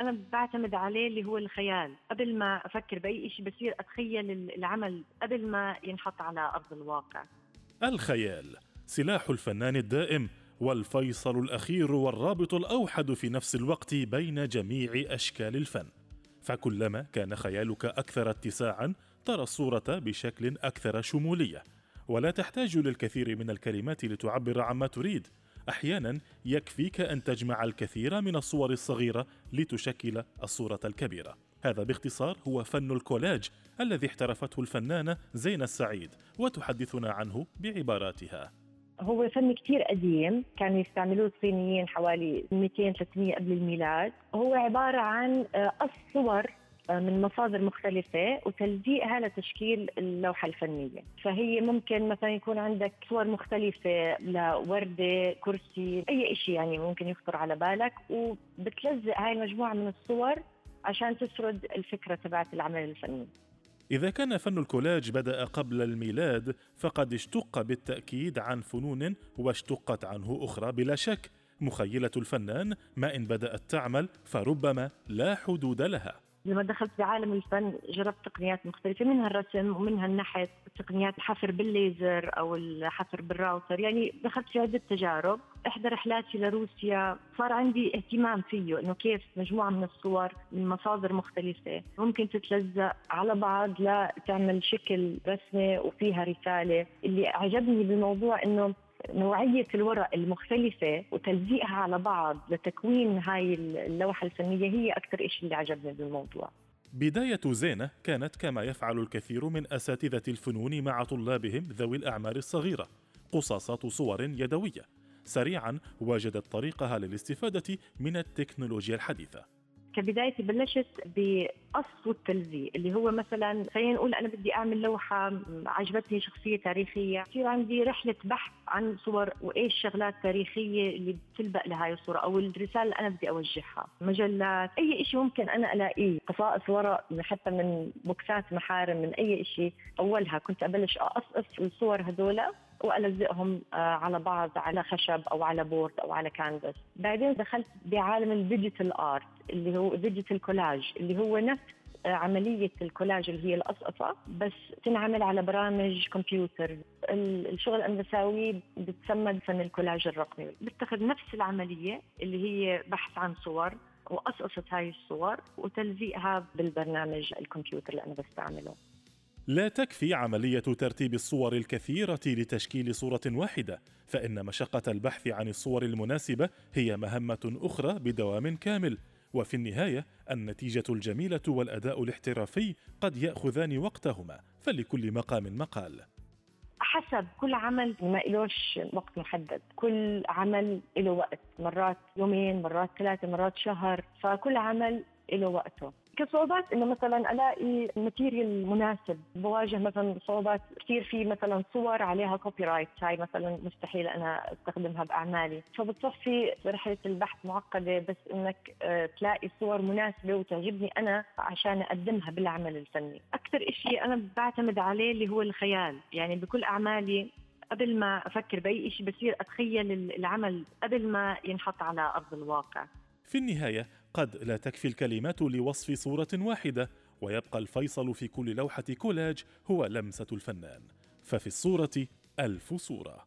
أنا بعتمد عليه اللي هو الخيال. قبل ما أفكر بأي شيء بصير أتخيل العمل قبل ما ينحط على أرض الواقع. الخيال سلاح الفنان الدائم والفيصل الأخير والرابط الأوحد في نفس الوقت بين جميع أشكال الفن. فكلما كان خيالك أكثر اتساعا ترى الصورة بشكل أكثر شمولية. ولا تحتاج للكثير من الكلمات لتعبر عما تريد. أحيانا يكفيك أن تجمع الكثير من الصور الصغيرة لتشكل الصورة الكبيرة. هذا باختصار هو فن الكولاج الذي احترفته الفنانة زينة السعيد وتحدثنا عنه بعباراتها. هو فن كتير قديم كانوا يستعملوه الصينيين حوالي 200 300 قبل الميلاد. هو عبارة عن قص صور من مصادر مختلفة وتلزيقها لتشكيل اللوحة الفنية. فهي ممكن مثلا يكون عندك صور مختلفة لوردة كرسي أي شيء يعني ممكن يخطر على بالك وبتلزق هاي المجموعة من الصور عشان تسرد الفكرة تبعت العمل الفني. إذا كان فن الكولاج بدأ قبل الميلاد فقد اشتق بالتأكيد عن فنون واشتقت عنه أخرى بلا شك. مخيلة الفنان ما إن بدأت تعمل فربما لا حدود لها. لما دخلت بعالم الفن جربت تقنيات مختلفة منها الرسم ومنها النحت تقنيات الحفر بالليزر أو الحفر بالراوتر. يعني دخلت في عدة تجارب. إحدى رحلاتي لروسيا صار عندي اهتمام فيه إنه كيف مجموعة من الصور من مصادر مختلفة ممكن تتلزق على بعض لتعمل شكل رسمة وفيها رسالة. اللي عجبني بالموضوع إنه نوعية الورق المختلفة وتلزيقها على بعض لتكوين هاي اللوحة الفنية هي أكثر شيء اللي عجبني بالموضوع. بداية زينة كانت كما يفعل الكثير من أساتذة الفنون مع طلابهم ذوي الأعمار الصغيرة قصاصات صور يدوية. سريعا وجدت طريقها للاستفادة من التكنولوجيا الحديثة. كبدايتي بلشت بقص والتلزيق اللي هو مثلا خلينا نقول أنا بدي أعمل لوحة عجبتني شخصية تاريخية يصير عندي رحلة بحث عن صور وإيش شغلات تاريخية اللي بتلبق لهي الصورة أو الرسالة اللي أنا بدي أوجهها. مجلات أي شيء ممكن أنا ألاقيه. قصائص ورق حتى من بوكسات محارم من أي شيء أولها كنت أبلش اقصقص الصور هذول وألزقهم آه، على بعض على خشب أو على board أو على كانفاس بعدين دخلت بعالم ال digital art اللي هو digital collage اللي هو نفس آه، عملية الكولاج اللي هي القصقصة بس تنعمل على برامج كمبيوتر. الشغل أنا بساويه بتسمى فن الكولاج الرقمي. بتاخذ نفس العملية اللي هي بحث عن صور وقصقصة هاي الصور وتلزيقها بالبرنامج الكمبيوتر اللي أنا بستعمله. لا تكفي عملية ترتيب الصور الكثيرة لتشكيل صورة واحدة، فإن مشقة البحث عن الصور المناسبة هي مهمة أخرى بدوام كامل، وفي النهاية النتيجة الجميلة والأداء الاحترافي قد يأخذان وقتهما، فلكل مقام مقال. حسب كل عمل ما إلوش وقت محدد. كل عمل له وقت. مرات يومين مرات ثلاثة مرات شهر. فكل عمل له وقته. كصعوبات إنه مثلا ألاقي material مناسب بواجه مثلا صعوبات كثير في مثلا صور عليها copyright هاي مثلا مستحيل أنا أستخدمها بأعمالي. فبتصفي رحلة البحث معقدة بس إنك آه، تلاقي صور مناسبة وتعجبني أنا عشان أقدمها بالعمل الفني. أكثر شيء أنا بعتمد عليه اللي هو الخيال. يعني بكل أعمالي قبل ما أفكر بأي شيء بصير أتخيل العمل قبل ما ينحط على أرض الواقع. في النهاية قد لا تكفي الكلمات لوصف صورة واحدة ويبقى الفيصل في كل لوحة كولاج هو لمسة الفنان. ففي الصورة ألف صورة.